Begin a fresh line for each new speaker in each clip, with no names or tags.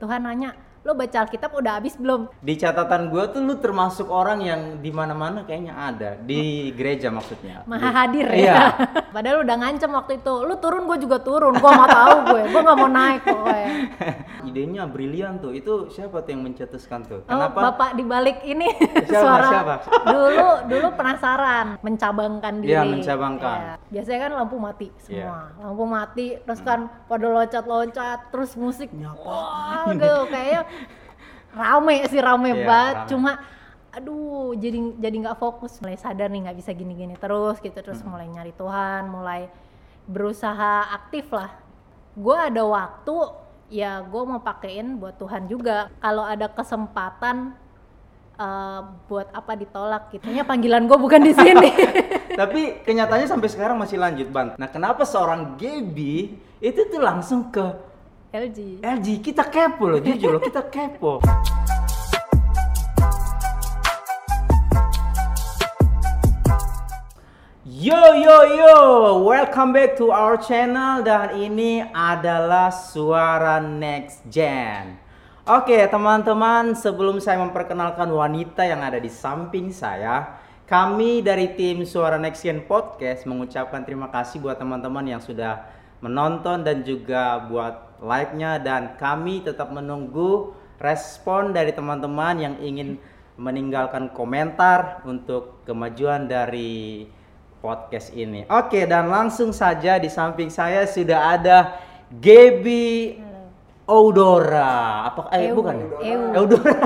Tuhan nanya lo baca Alkitab udah habis belum
Di catatan gue tuh lu termasuk orang yang di mana-mana kayaknya ada di gereja maksudnya.
maha hadir
Iya.
ya padahal udah ngancem waktu itu lu turun gue juga turun gue mau tahu gue gue nggak mau naik pokoknya
Idenya brilian tuh. Itu siapa tuh yang mencetuskan tuh?
Oh,
Kenapa?
bapak di balik ini
Siapa,
suara
siapa?
dulu dulu penasaran mencabangkan diri.
Iya, mencabangkan.
Iya. Biasanya kan lampu mati semua.
Iya.
Lampu mati terus kan pada loncat-loncat terus musik wah gitu kayaknya rame sih rame
Iya,
banget.
rame.
Cuma aduh jadi jadi nggak fokus mulai sadar nih nggak bisa gini-gini terus gitu terus
Hmm.
mulai nyari Tuhan mulai berusaha aktif lah gue ada waktu ya gue mau pakein buat Tuhan juga kalau ada kesempatan eh, buat apa ditolak gitu Kayaknya panggilan gue bukan di sini
Tapi kenyataannya sampai sekarang masih lanjut, Ban. Nah, kenapa seorang Gaby itu tuh langsung ke
LG
LG? Kita kepo loh, jujur loh, kita kepo. Yo yo yo, welcome back to our channel dan ini adalah suara Next Gen. Oke teman-teman, sebelum saya memperkenalkan wanita yang ada di samping saya, kami dari tim Suara Next Gen Podcast mengucapkan terima kasih buat teman-teman yang sudah menonton dan juga buat like-nya dan kami tetap menunggu respon dari teman-teman yang ingin meninggalkan komentar untuk kemajuan dari podcast ini. Oke, dan langsung saja di samping saya sudah ada Gaby Eudora. Apa eh
Eu-
bukan?
Eu.
Eudora.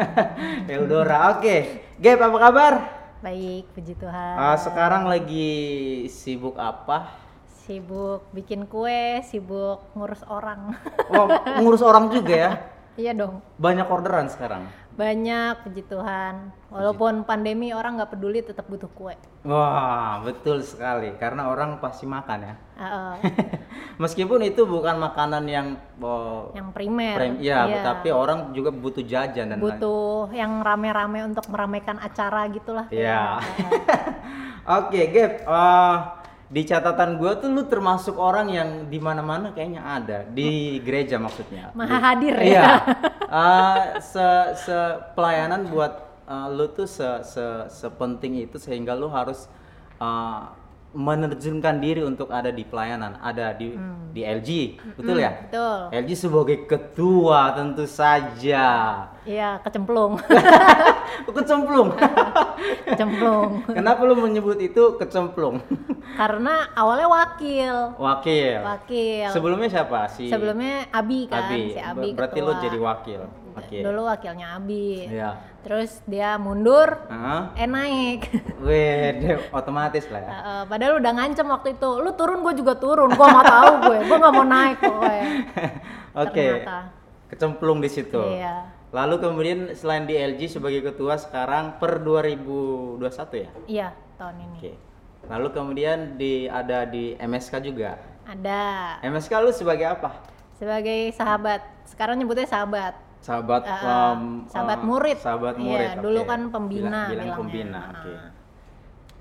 Eudora. Oke. Gab apa kabar?
baik puji Tuhan
Ah, sekarang lagi sibuk apa?
Sibuk bikin kue sibuk ngurus orang
Oh, ngurus orang juga ya.
iya dong
Banyak orderan sekarang.
banyak puji Tuhan walaupun pandemi orang nggak peduli tetap butuh kue
Wah, betul sekali. Karena orang pasti makan ya. Meskipun itu bukan makanan yang oh,
yang primer
prem, ya,
Iya.
tapi orang juga butuh jajan dan lain-
butuh yang rame-rame untuk meramaikan acara gitulah
Iya.
Kayak,
Oke, Gap. eh, di catatan gue tuh lu termasuk orang yang di mana-mana kayaknya ada di gereja maksudnya.
maha hadir
Iya.
ya
Eh, se se pelayanan buat eh, lu tuh se se sepenting itu sehingga lu harus eh, menerjunkan diri untuk ada di pelayanan, ada di di LG, betul ya?
Hmm. betul
LG sebagai ketua tentu saja.
iya kecemplung
Kecemplung.
kecemplung
Kenapa lu menyebut itu kecemplung?
karena awalnya wakil
Wakil.
wakil
Sebelumnya siapa? Si
sebelumnya Abi kan
Abi.
si Abi
Ber- Berarti
ketua.
lu jadi wakil. Oke.
dulu wakilnya Abi
Iya.
terus dia mundur
Heeh.
eh naik
Wih, otomatis lah ya.
Uh, uh, padahal udah ngancem waktu itu lu turun gue juga turun gue mau tahu gue gue nggak mau naik pokoknya
Oke.
ternyata.
Kecemplung di situ.
iya
Lalu kemudian selain di LG sebagai ketua sekarang per 2021 ya?
iya tahun ini
Oke. Lalu kemudian di ada di MSK juga.
ada
MSK lu sebagai apa?
sebagai sahabat sekarang nyebutnya sahabat
Sahabat
Uh, uh,
um,
sahabat
uh,
murid.
Sahabat
Iya,
murid.
dulu
oke.
kan pembina
Bilang, bilang
bilangnya.
pembina.
Uh-uh.
Oke.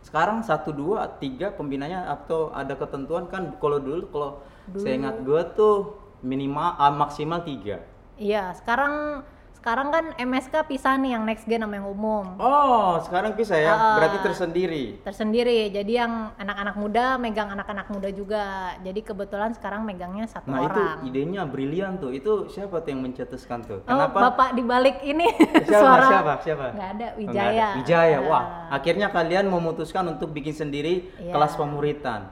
Sekarang satu dua tiga pembinanya atau ada ketentuan kan kalau dulu kalau saya ingat gua tuh minimal ah, maksimal tiga.
iya sekarang sekarang kan MSK pisah nih yang next gen sama yang umum
Oh, sekarang bisa ya?
Uh,
Berarti tersendiri.
tersendiri jadi yang anak-anak muda megang anak-anak muda juga jadi kebetulan sekarang megangnya satu
Nah,
orang
itu idenya brilian tuh. Itu siapa tuh yang mencetuskan tuh?
Oh,
Kenapa?
bapak di balik ini
Siapa?
suara
Siapa? Siapa?
ada
Oh, nggak
Wijaya.
ada. Wijaya. Wah,
Ah.
akhirnya kalian memutuskan untuk bikin sendiri
Iya.
kelas pemuritan.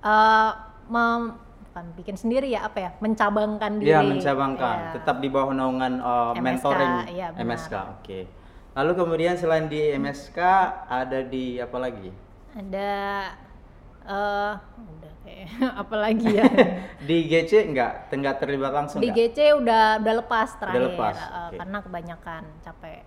Eh, mem- bukan bikin sendiri ya apa ya? Mencabangkan diri.
Iya, mencabangkan.
Iya.
Tetap di bawah naungan uh,
MSK,
mentoring
iya, benar.
MSK. Oke. Lalu kemudian selain di MSK ada di apa lagi?
Ada eh udah kayak apa lagi ya?
Di GC enggak, enggak terlibat langsung
di
enggak?
GC udah udah lepas terakhir
lepas,
eh,
oke.
karena kebanyakan capek.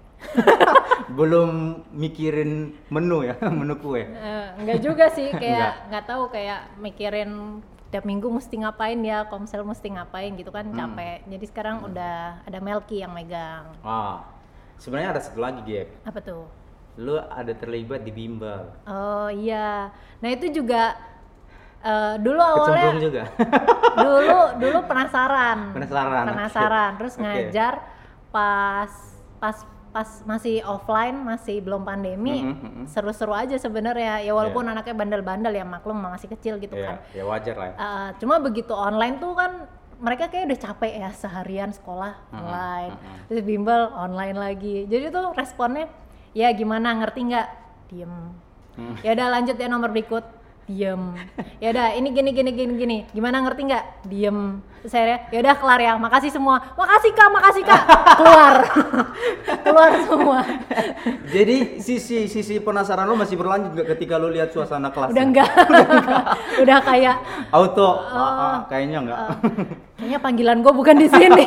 Belum mikirin menu ya, menu kue.
Eh, enggak juga sih
Enggak.
kayak nggak tahu kayak mikirin tiap minggu mesti ngapain ya komsel mesti ngapain gitu kan
Hmm.
capek jadi sekarang udah ada Melki yang megang
Wah. Sebenarnya ada satu lagi, Gap.
apa tuh
Lu ada terlibat di bimbel.
oh iya nah itu juga eh, dulu
Kecemplung
awalnya
juga.
dulu dulu penasaran
Penasaran,
penasaran terus
Oke.
ngajar pas pas pas masih offline masih belum pandemi
Mhm, mhm.
seru-seru aja sebenarnya ya walaupun anaknya bandel-bandel ya maklum masih kecil gitu kan
ya, ya wajar lah ya.
Uh, cuma begitu online tuh kan mereka kayak udah capek ya seharian sekolah
Mhm,
online
mhm.
terus bimbel online lagi jadi tuh responnya ya gimana ngerti nggak diem
Hmm.
ya udah lanjut ya nomor berikut diem. Ya udah ini gini gini gini gini. Gimana ngerti nggak? Diem. Terus akhirnya ya udah kelar ya. Makasih semua. Makasih kak makasih kak. Keluar keluar semua.
Jadi sisi sisi penasaran lo masih berlanjut nggak ketika lo lihat suasana kelas?
udah enggak udah kayak
Auto, ah, ah, kayaknya enggak.
kayaknya panggilan gue bukan di sini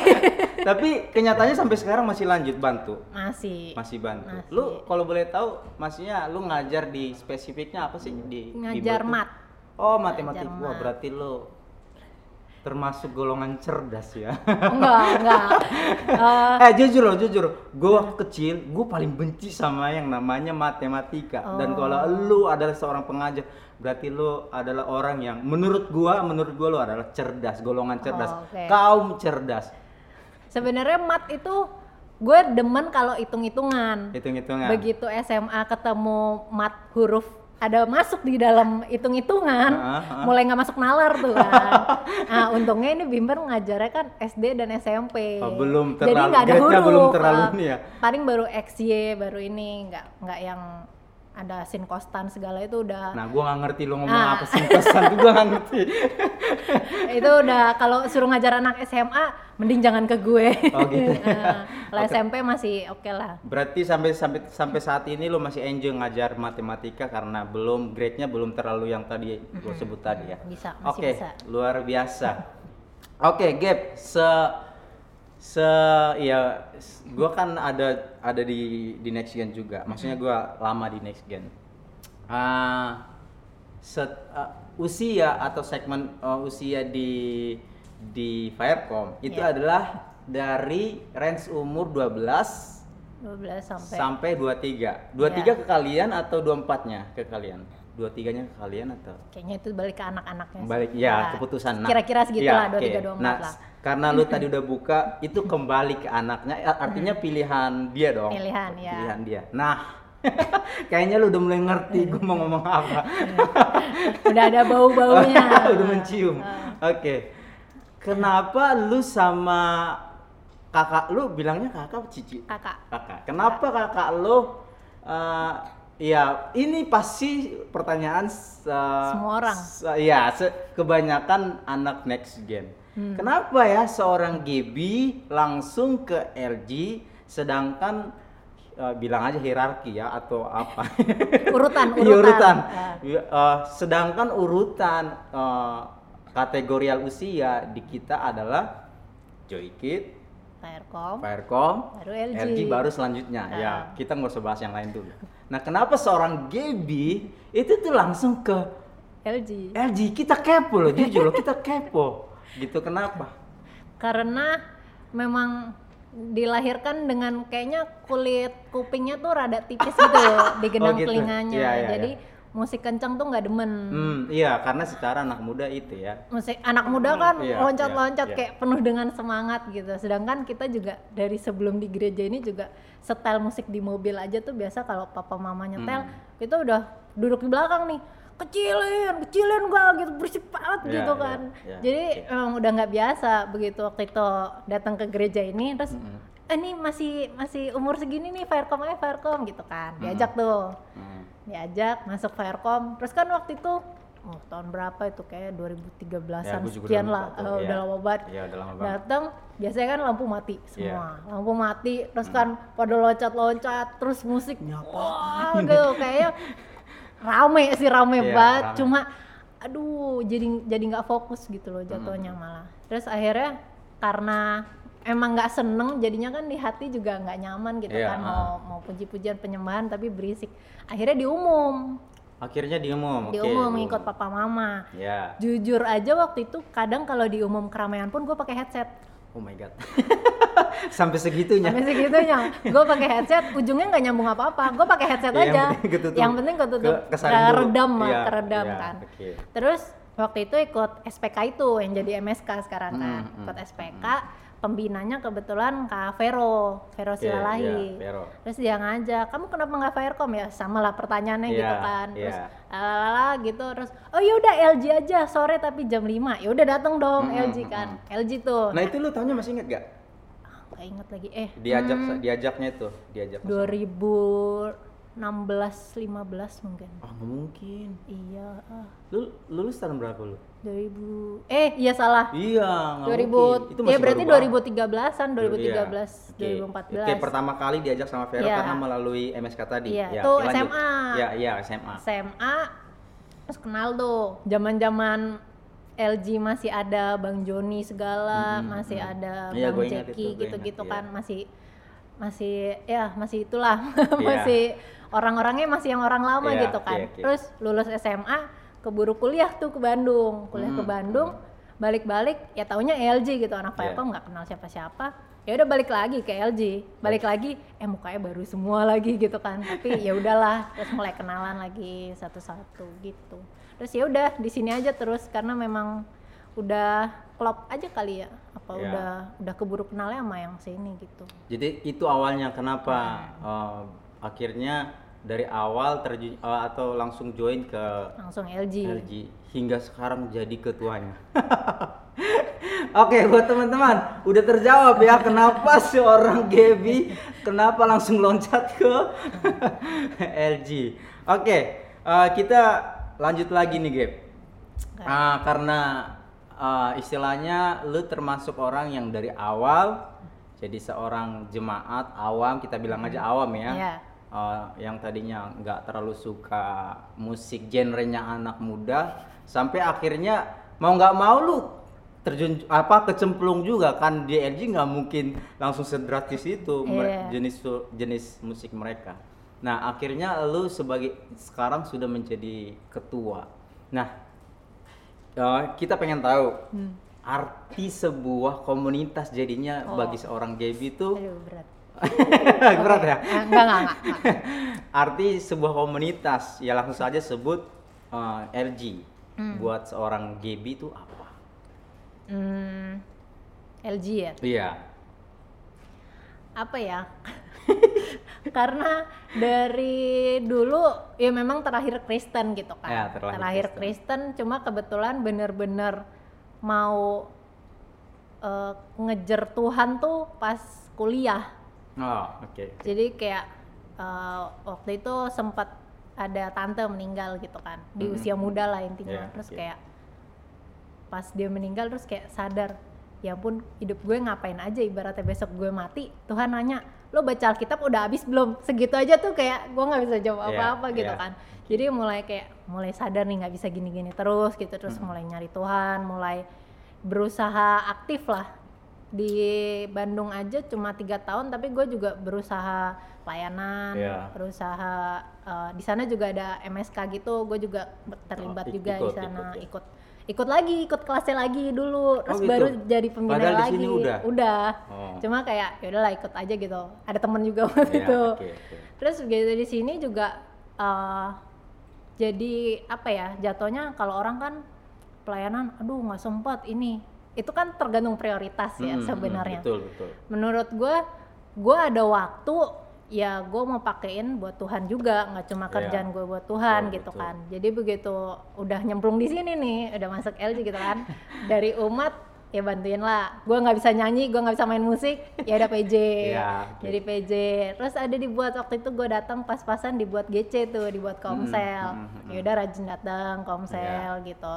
Tapi kenyataannya sampai sekarang masih lanjut bantu.
masih
Masih bantu.
Masih.
Lu kalau boleh tahu, maksudnya lu ngajar di spesifiknya apa sih di
ngajar
tuh?
mat
Oh, matematik.
Ngajar
Wah,
mat.
berarti lu termasuk golongan cerdas ya.
enggak enggak Eh,
eh jujur loh jujur gue waktu kecil gue paling benci sama yang namanya matematika dan
Oh.
kalau lu adalah seorang pengajar berarti lu adalah orang yang menurut gua menurut gua lu adalah cerdas golongan cerdas
Oh, oke.
kaum cerdas
sebenarnya mat itu gue demen kalau hitung-hitungan
hitung hitungan
begitu SMA ketemu mat huruf ada masuk di dalam hitung-hitungan
Ah, ah.
mulai nggak masuk nalar tuh kan nah untungnya ini Bimber ngajarnya kan SD dan SMP
Oh, belum
jadi
terlalu-
nggak ada huruf
belum terlalu
ah.
ini ya?
paling baru XY baru ini nggak nggak yang ada sin kostan segala itu udah
nah gua nggak ngerti lu ngomong
Ah.
apa sih pesan tuh gua nggak ngerti
itu udah kalau suruh ngajar anak SMA mending jangan ke gue
Oh, gitu.
Kalau
Oke.
SMP masih oke lah
berarti sampai sampai sampai saat ini lu masih enjoy ngajar matematika karena belum grade-nya belum terlalu yang tadi gua sebut tadi ya
bisa masih bisa
luar biasa. Oke, Gap, se se ya gua kan ada ada di di Next Gen juga. Maksudnya gua lama di Next Gen. Ah, set- ah, usia atau segmen ah, usia di di Firecom itu
Iya.
adalah dari range umur 12
12 sampai
sampai 23. 23
Iya.
ke kalian atau 24-nya ke kalian? 23-nya ke kalian atau
kayaknya itu balik ke anak-anaknya
balik ya
Nah,
keputusan
kira-kira segitu
ya,
lah
oke.
23 24
nah
lah
karena lu tadi udah buka itu kembali ke anaknya ya, artinya pilihan dia dong
Pilihan, ya.
pilihan dia nah kayaknya lu udah mulai ngerti gue mau ngomong apa.
Udah ada bau-baunya.
Udah mencium.
Ah.
oke. Kenapa lu sama kakak lu bilangnya kakak apa cici?
Kakak.
Kakak. Kenapa kakak lu eh, ya ini pasti pertanyaan se-
Semua orang.
se- ya se- kebanyakan anak next gen.
Hmm.
kenapa ya seorang Gaby langsung ke LG sedangkan eh, bilang aja hierarki ya atau apa
urutan
Iya, urutan.
Ah.
Ya, eh, sedangkan urutan eh, kategorial usia di kita adalah Joykid,
Firecom
Firecom,
Baru LG.
baru selanjutnya.
Nah.
Ya, kita nggak usah bahas yang lain dulu. Nah, kenapa seorang Gaby itu tuh langsung ke
LG
LG? Kita kepo loh, jujur loh, kita kepo. Gitu kenapa?
karena memang dilahirkan dengan kayaknya kulit kupingnya tuh rada tipis gitu loh di genang
gitu.
telinganya
Iya, iya,
jadi musik kencang tuh nggak demen
Hmm, iya, karena secara anak muda itu ya.
musik anak muda kan
Iya,
loncat-loncat
iya, iya.
kayak penuh dengan semangat gitu. Sedangkan kita juga dari sebelum di gereja ini juga setel musik di mobil aja tuh biasa kalau papa mama nyetel
Hmm.
kita udah duduk di belakang nih kecilin, kecilin gua gitu berisik banget
Iya,
gitu
iya,
kan.
iya,
Jadi
oke.
emang udah nggak biasa begitu waktu itu datang ke gereja ini terus "Eh, ini masih masih umur segini nih Firecom aja Firecom gitu kan. Diajak tuh
Hmm.
diajak masuk Firecom terus kan waktu itu oh, tahun berapa itu kayak 2013an
Ya,
sekian lah Eh, udah
iya.
lama banget
Iya, udah lama banget.
datang biasanya kan lampu mati semua lampu mati terus kan pada loncat-loncat terus musik
Ini apa?
wah gitu kayaknya rame sih rame
Iya,
banget
rame.
cuma aduh jadi jadi nggak fokus gitu loh jatuhnya malah terus akhirnya karena emang nggak seneng jadinya kan di hati juga nggak nyaman gitu
Iya,
kan mau mau puji-pujian penyembahan tapi berisik akhirnya diumum
Akhirnya diumum.
diumum
diumum.
ngikut papa mama
Ya.
jujur aja waktu itu kadang kalau diumum keramaian pun gue pakai headset
Oh my god. Sampai segitunya.
sampai segitunya gue pakai headset ujungnya nggak nyambung apa-apa gue pakai headset
Iya, yang
aja
penting ketutup.
yang penting ketutup
Ke- kesaring dulu.
keredam
Iya,
keredam
iya,
kan
oke.
terus waktu itu ikut SPK itu yang jadi MSK sekarang kan
Hmm, hmm,
ikut SPK pembinanya kebetulan Kak Vero Vero
Iya,
Silalahi
iya, Vero.
terus dia ngajak kamu kenapa nggak Firecom ya sama lah pertanyaannya gitu
Iya,
kan terus
iya.
lalala gitu terus oh yaudah LG aja sore tapi jam 5 ya udah datang dong
Hmm,
LG
hmm,
kan LG tuh
Nah itu lu tahunnya masih inget gak?
nggak inget lagi eh
Diajak
hmm,
diajaknya itu, diajak. ke sana.
2016 15 mungkin
Ah nggak mungkin.
iya ah,
Lu lulus tahun berapa lu?
2000 eh iya salah
Iya, nggak
2000
mungkin. Itu
ya
masih
berarti
baru banget.
2013-an, 2013,
Iya. Oke.
2014.
Oke, pertama kali diajak sama Vero
Iya.
karena melalui MSK tadi.
Iya,
Ya,
itu. SMA.
Iya, iya, SMA.
SMA terus kenal tuh. Zaman-zaman LG masih ada Bang Joni segala,
Mm-mm,
masih
mm.
ada
Iya,
Bang Jeki gitu-gitu
ingat,
kan,
iya.
masih masih ya masih itulah.
Iya.
masih orang-orangnya masih yang orang lama
Iya,
gitu kan. Terus lulus SMA keburu kuliah tuh ke Bandung. Kuliah ke
Hmm,
Bandung, balik-balik ya taunya LG gitu. Anak
Iya.
Firecom nggak kenal siapa-siapa. Ya udah balik lagi ke LG balik lagi eh mukanya baru semua lagi gitu kan. Tapi ya udahlah terus mulai kenalan lagi satu-satu gitu. Terus ya udah di sini aja terus karena memang udah klop aja kali ya. Apa
Iya.
udah udah keburu kenalnya sama yang sini gitu.
Jadi itu awalnya kenapa eh, akhirnya dari awal terjun eh, atau langsung join ke
langsung LG,
LG hingga sekarang jadi ketuanya. Oke, buat teman-teman, udah terjawab ya kenapa seorang Gaby kenapa langsung loncat ke LG. Oke, eh, kita lanjut lagi nih, Gab.
Oke.
Ah, karena ah, istilahnya lu termasuk orang yang dari awal jadi seorang jemaat awam, kita bilang aja awam ya.
Iya.
Uh, yang tadinya nggak terlalu suka musik genrenya anak muda sampai akhirnya mau nggak mau lu terjun apa kecemplung juga kan di LG nggak mungkin langsung segratis itu mere-
Iya.
jenis jenis musik mereka. Nah akhirnya lu sebagai sekarang sudah menjadi ketua. Nah uh, kita pengen tahu
Hmm.
arti sebuah komunitas jadinya
Oh.
bagi seorang Gaby itu
aduh berat
berat ya.
Enggak enggak enggak, enggak.
Arti sebuah komunitas ya langsung saja sebut uh, LG.
Hmm.
Buat seorang Gaby itu apa?
Hmm, LG ya
Iya.
apa ya karena dari dulu ya memang terakhir Kristen gitu kan
Ya, terlahir
Kristen. cuma kebetulan bener-bener mau eh, ngejar Tuhan tuh pas kuliah
Oh, oke.
jadi kayak eh, waktu itu sempat ada tante meninggal gitu kan di
Mhm.
usia muda lah intinya
Iya,
terus
oke.
kayak pas dia meninggal terus kayak sadar ya ampun hidup gue ngapain aja ibaratnya besok gue mati Tuhan nanya lo baca Alkitab udah habis belum segitu aja tuh kayak gue nggak bisa jawab
Iya,
apa-apa gitu
iya.
kan jadi mulai kayak mulai sadar nih nggak bisa gini-gini terus gitu terus
Mhm.
mulai nyari Tuhan mulai berusaha aktif lah di Bandung aja cuma tiga tahun tapi gue juga berusaha pelayanan
Iya.
berusaha eh, di sana juga ada MSK gitu gue juga terlibat
Oh,
juga di sana
ikut ya.
ikut ikut lagi ikut kelasnya lagi dulu terus
gitu?
baru jadi pembina
Padahal di
lagi
sini udah? Oh.
cuma kayak ya udahlah ikut aja gitu ada temen juga waktu
Iya,
itu
oke, oke.
terus begitu di sini juga eh, jadi apa ya jatuhnya kalau orang kan pelayanan aduh nggak sempat ini itu kan tergantung prioritas ya
Hmm, hmm,
sebenarnya.
Betul, betul.
menurut gue gue ada waktu ya gue mau pakein buat Tuhan juga nggak cuma
Iya.
kerjaan gue buat Tuhan
Betul,
gitu
betul.
kan. Jadi begitu udah nyemplung di sini nih udah masuk LG gitu kan dari umat ya bantuin lah. Gue nggak bisa nyanyi gue nggak bisa main musik ya ada PJ
Iya, oke.
jadi PJ terus ada dibuat waktu itu gue datang pas-pasan dibuat GC tuh dibuat komsel.
hmm, hmm,
ya udah rajin datang komsel gitu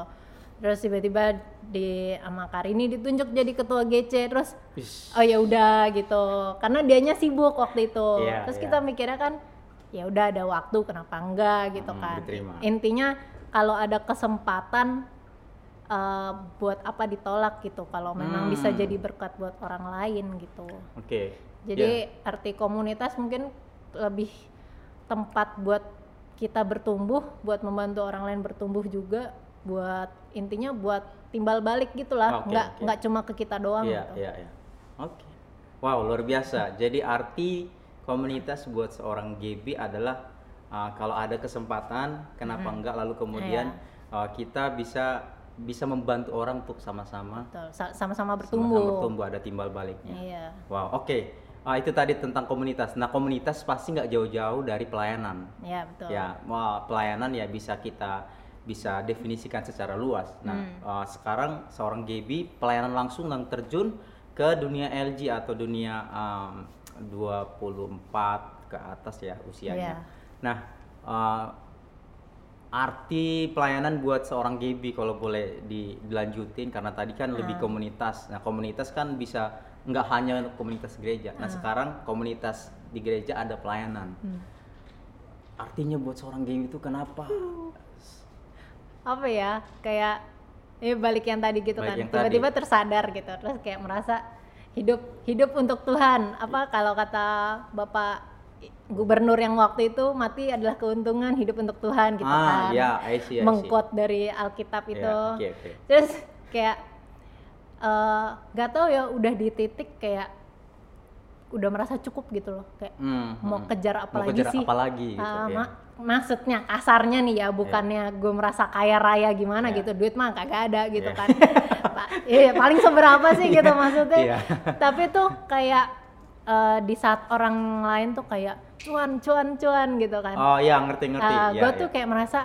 terus tiba-tiba di sama Karini ditunjuk jadi ketua GC terus
Ish.
oh ya udah gitu karena dianya sibuk waktu itu
Iya,
terus
iya.
kita mikirnya kan ya udah ada waktu kenapa enggak gitu
Hmm,
kan
diterima.
intinya kalau ada kesempatan eh, buat apa ditolak gitu kalau memang bisa
Hmm.
jadi berkat buat orang lain gitu
Oke.
jadi
Ya.
arti komunitas mungkin lebih tempat buat kita bertumbuh buat membantu orang lain bertumbuh juga buat intinya buat timbal balik gitulah
Oke,
nggak
oke.
nggak cuma ke kita doang
Iya,
gitu
iya, iya. Oke. Wow, luar biasa. Jadi arti komunitas buat seorang GB adalah uh, kalau ada kesempatan, kenapa enggak lalu kemudian uh, kita bisa bisa membantu orang untuk sama-sama
Betul. Sa- sama-sama
sama-sama
bertumbuh.
bertumbuh ada timbal baliknya.
Iya.
Wow, oke. Ah, itu tadi tentang komunitas. Nah, komunitas pasti nggak jauh-jauh dari pelayanan.
Iya, betul.
Ya, wah, pelayanan ya bisa kita bisa definisikan secara luas. Nah,
Hmm.
ah, sekarang seorang GB pelayanan langsung yang terjun ke dunia LG atau dunia um, 24 ke atas ya usianya.
Iya.
Nah, ah, arti pelayanan buat seorang GB kalau boleh di- dilanjutin karena tadi kan lebih
Hmm.
komunitas. Nah, komunitas kan bisa nggak hanya komunitas gereja. Nah, sekarang komunitas di gereja ada pelayanan.
Hmm.
Artinya buat seorang GB itu kenapa?
Apa ya? Kayak ya balik yang tadi gitu
Balik
kan. Tiba-tiba tersadar gitu. Terus kayak merasa hidup hidup untuk Tuhan. Apa kalau kata Bapak gubernur yang waktu itu mati adalah keuntungan hidup untuk Tuhan gitu
ah,
kan.
ya, I see, I see.
Mengquote dari Alkitab
Ya,
itu.
oke, oke.
Terus kayak eh nggak tahu ya udah di titik kayak udah merasa cukup gitu loh kayak
Hmm,
mau
hmm.
kejar
Mau
apa lagi
kejar
sih
apa lagi gitu,
Ah,
ya.
ma- maksudnya kasarnya nih ya bukannya gue merasa kaya raya gimana
Iya.
gitu duit mah kagak ada gitu
Iya.
kan Pa- iya paling seberapa sih gitu maksudnya
Iya.
tapi tuh kayak eh, di saat orang lain tuh kayak cuan cuan cuan gitu kan
Oh, ya ngerti-ngerti.
Ah,
ya,
gue
ya.
tuh kayak merasa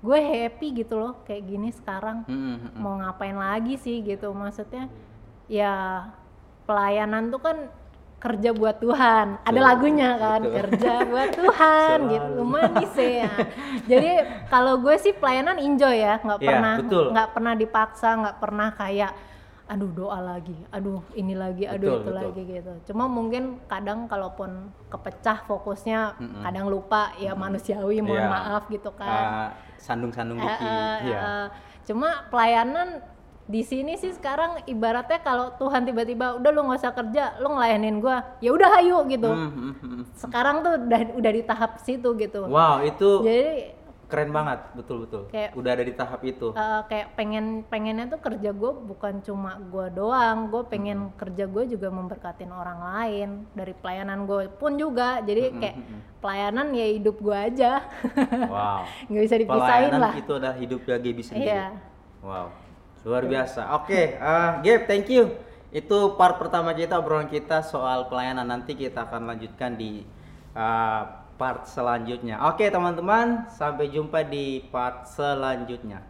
gue happy gitu loh kayak gini sekarang
hmm, hmm.
mau ngapain lagi sih gitu maksudnya ya pelayanan tuh kan kerja buat Tuhan ada lagunya kan
betul.
kerja buat Tuhan
Selalu.
gitu manis ya jadi kalau gue sih pelayanan enjoy ya nggak
Iya,
pernah
betul.
nggak pernah dipaksa nggak pernah kayak aduh doa lagi aduh ini lagi aduh
Betul,
itu
betul.
lagi gitu cuma mungkin kadang kalaupun kepecah fokusnya
Mm-mm.
kadang lupa ya manusiawi mohon
Iya.
maaf gitu kan
Ah, sandung-sandung
Eh,
dikit.
eh,
Iya.
eh, Cuma pelayanan di sini sih sekarang ibaratnya kalau Tuhan tiba-tiba udah lu nggak usah kerja, lu ngelayanin gua, ya udah hayu gitu.
Hmm, hmm, hmm.
Sekarang tuh udah udah di tahap situ gitu.
Wow, itu
Jadi
keren banget, betul-betul.
Kayak-
Udah ada di tahap itu.
eh, kayak pengen pengennya tuh kerja gue bukan cuma gua doang, gue pengen kerja gue juga memberkatin orang lain dari pelayanan gue pun juga. Jadi kayak pelayanan ya hidup gua aja,
Wow.
nggak bisa dipisahin
Pelayanan
lah.
itu adalah hidup Gaby sendiri.
Iya.
Wow, luar biasa. Oke, eh Gabe, thank you. Itu part pertama kita obrolan kita soal pelayanan. Nanti kita akan lanjutkan di eh, part selanjutnya. Oke, teman-teman, sampai jumpa di part selanjutnya.